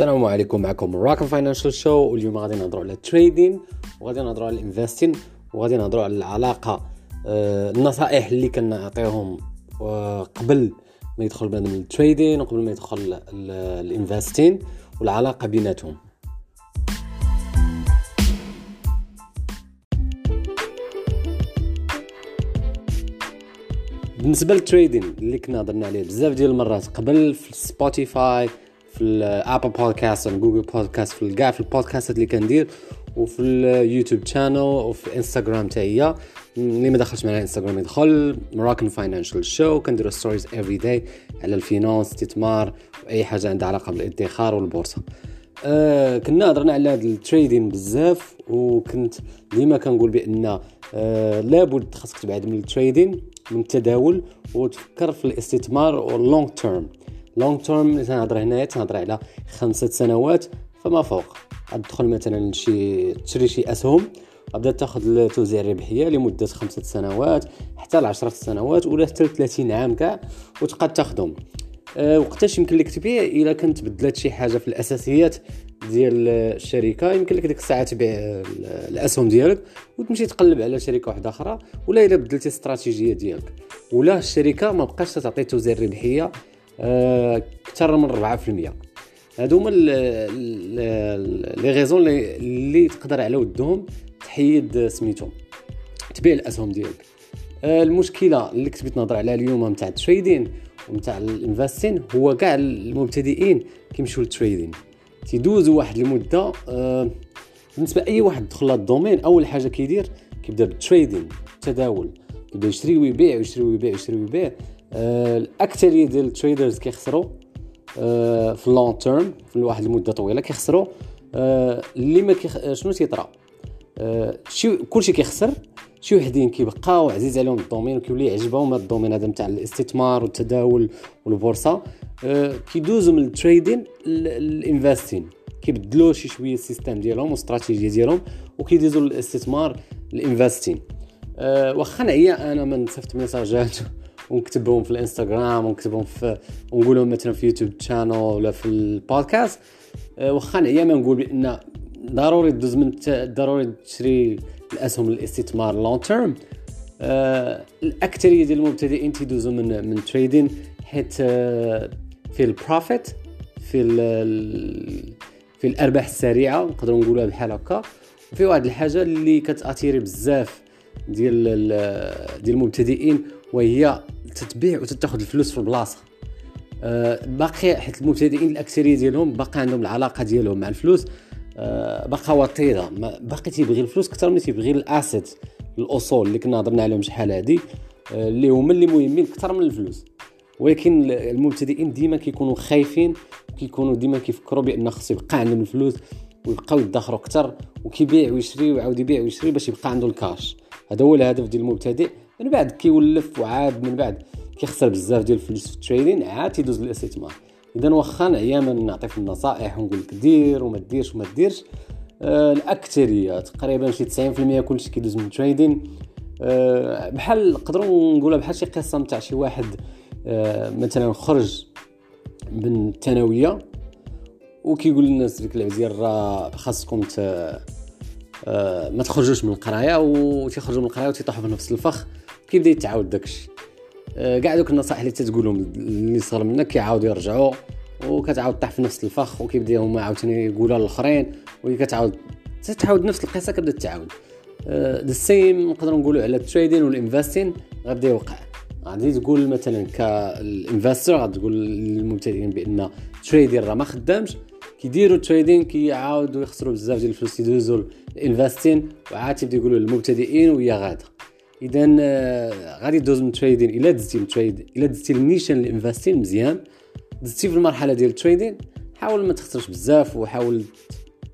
السلام عليكم معكم مراكن فاينانشال شو واليوم غادي نهضروا على ال trading وغادي نهضروا على ال investing وغادي نهضروا على العلاقة. آه، النصائح اللي كنعطيهم آه، قبل ما يدخل بنادم ال trading وقبل ما يدخل ال investing والعلاقة بيناتهم. بالنسبة لل trading اللي كنا هضرنا عليه بزاف ديال المرات قبل في سبوتيفاي في Apple Podcast Google Podcast في كاع في البودكاست اللي كندير وفي اليوتيوب channel وفي انستغرام حتى هي اللي ما دخلش معنا انستغرام يدخل مراكن فاينانشال شو كنديروا stories every day على ال finance استثمار واي حاجة عندها علاقة بالادخار والبورصة. آه كنا هضرنا على هذا ال trading بزاف وكنت ديما كنقول بأن آه لابد خاصك تبعد من ال trading من التداول وتفكر في الاستثمار واللونج تيرم لونغ تيرم تنهضر هنايا تنهضر على خمسة سنوات فما فوق. تدخل مثلا شي تشري شي أسهم غتبدأ تاخذ توزيع الربحية لمدة خمسة سنوات حتى لعشرة سنوات ولا حتى 30 عام كاع وتبقى تاخذهم أه وقتاش يمكن لك تبيع؟ إلا كنت بدلت شي حاجة في الأساسيات ديال الشركة يمكن لك ديك الساعة تبيع الأسهم ديالك وتمشي تقلب على شركة واحدة أخرى ولا إلا بدلتي الاستراتيجيه ديالك. ولا الشركة ما بقاش تعطي توزيع الربحية أكثر من 4% هادو هما les raisons اللي تقدر على ودهم تحيد سميتو تبيع الأسهم ديالك. آه، المشكلة اللي كنت نهضر عليها اليوم نتاع ال trading ونتاع ال investing هو كاع المبتدئين كيمشيو لل trading. تيدوزوا واحد المدة آه، بالنسبة اي واحد دخل لهاد ال domaine أول حاجة كيدير كيبدا بال trading التداول. يبدا يشري ويبيع ويشري ويبيع ويشري ويبيع. الأكثرية ديال ال traders كيخسروا آه، في ال long term في واحد المدة طويلة كيخسروا. آه، اللي ما كيخ... شنو تيطرا؟ شي كلشي كيخسر شي وحدين كيبقاو عزيز عليهم ال domaine وكيولي يعجبهم هذا ال domaine هذا نتاع الاستثمار والتداول والبورصة. كيدوزو من ال trading لل investing كيبدلوا شي شوية ال system ديالهم والاستراتيجيه ديالهم وكيدوزو للاستثمار ال investing واخا نعيا أنا من صيفط ميساجات ونكتبهم في الإنستغرام ونكتبهم في ونقولهم مثلا في يوتيوب channel ولا في البودكاست. أه، واخا نعيا نقول بأن ضروري تدوز من ضروري تشري الاسهم الاستثمار long term أه الأكثرية ديال المبتدئين تيدوزوا من من تريدين حيت أه في البروفيت في في الأرباح السريعة نقدروا نقولوها بحال هكا. وفي واحد الحاجة اللي كتأثيري بزاف ديال ديال المبتدئين وهي تتبيع وتتاخذ الفلوس في البلاصة. أه باقي حيت المبتدئين الأكثرية ديالهم باقي عندهم العلاقة ديالهم مع الفلوس أه باقا وطيدة. باقي تيبغي الفلوس أكثر من تيبغي ال assets الأصول اللي كنا هضرنا عليهم شحال هادي أه اللي هما اللي مهمين أكثر من الفلوس. ولكن المبتدئين ديما كيكونوا خايفين كيكونوا ديما كيفكروا بأن خصو يبقى عندهم الفلوس ويبقاو يدخروا أكثر وكيبيع ويشري ويعاود يبيع ويشري باش يبقى عنده الكاش. هذا هو الهدف ديال المبتدئ. من بعد كيولف وعاد من بعد كيخسر بزاف ديال الفلوس في ال trading عاد تيدوز للاستثمار إذا واخا نعيا نعطيك النصائح ونقول لك دير وما ديرش وما ديرش. آه الاكثريه تقريبا شي 90% كلشي كيدوز من التريدين. آه بحال نقدروا نقولها بحال شي قصه نتاع شي واحد آه مثلا خرج من الثانوية وكيقول للناس ديك العزير راه خاصكم آه ما تخرجوش من القراية وتيخرجوا من القراية وتيطيحوا في نفس الفخ. كيبدا يتعاود داكشي؟ آه، كاع دوك النصائح اللي تتقولهم اللي صغر منك كيعاودوا يرجعوا وكتعاود طيح في نفس الفخ وكيبدا هما عاوتاني يقولوها للاخرين وهي كتعاود تتعاود نفس القصة كتبدا تعاود ذا آه، same نقدروا نقولوا على ال trading وال investing غيبدا يوقع. غادي تقول مثلا كال investor غادي تقول للمبتدئين بأن ال trading راه ما خدامش. كيديروا ال trading كيعاودوا يخسروا بزاف ديال الفلوس يدوزوا ال investing وعاد تيبدا يقولوا للمبتدئين وهي غاده اذا آه، غادي دوز من trading إلا دزتي من trade إلا دزتي النيشان ال investing مزيان دزتي في المرحلة ديال ال trading حاول ما تخسرش بزاف وحاول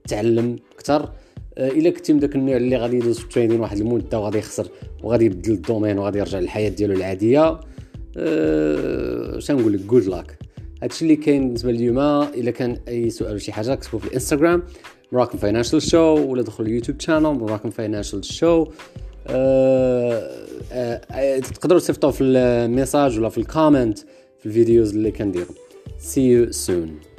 تعلم أكثر آه، إلا كنتي من داك النوع اللي غادي يدوز في ال trading واحد المدة وغادي يخسر وغادي يبدل ال domaine وغادي يرجع للحياة ديالو العادية أه نقول لك؟ good luck هادشي اللي كاين بالنسبة لليوم إلا كان أي سؤال ولا شي حاجة كتبوا في الإنستغرام مراكم Financial Show ولا دخلوا ال YouTube channel مراكم Financial Show تقدروا تصيفطوا في ال message ولا في ال comment في ال videos اللي كنديروا see you soon.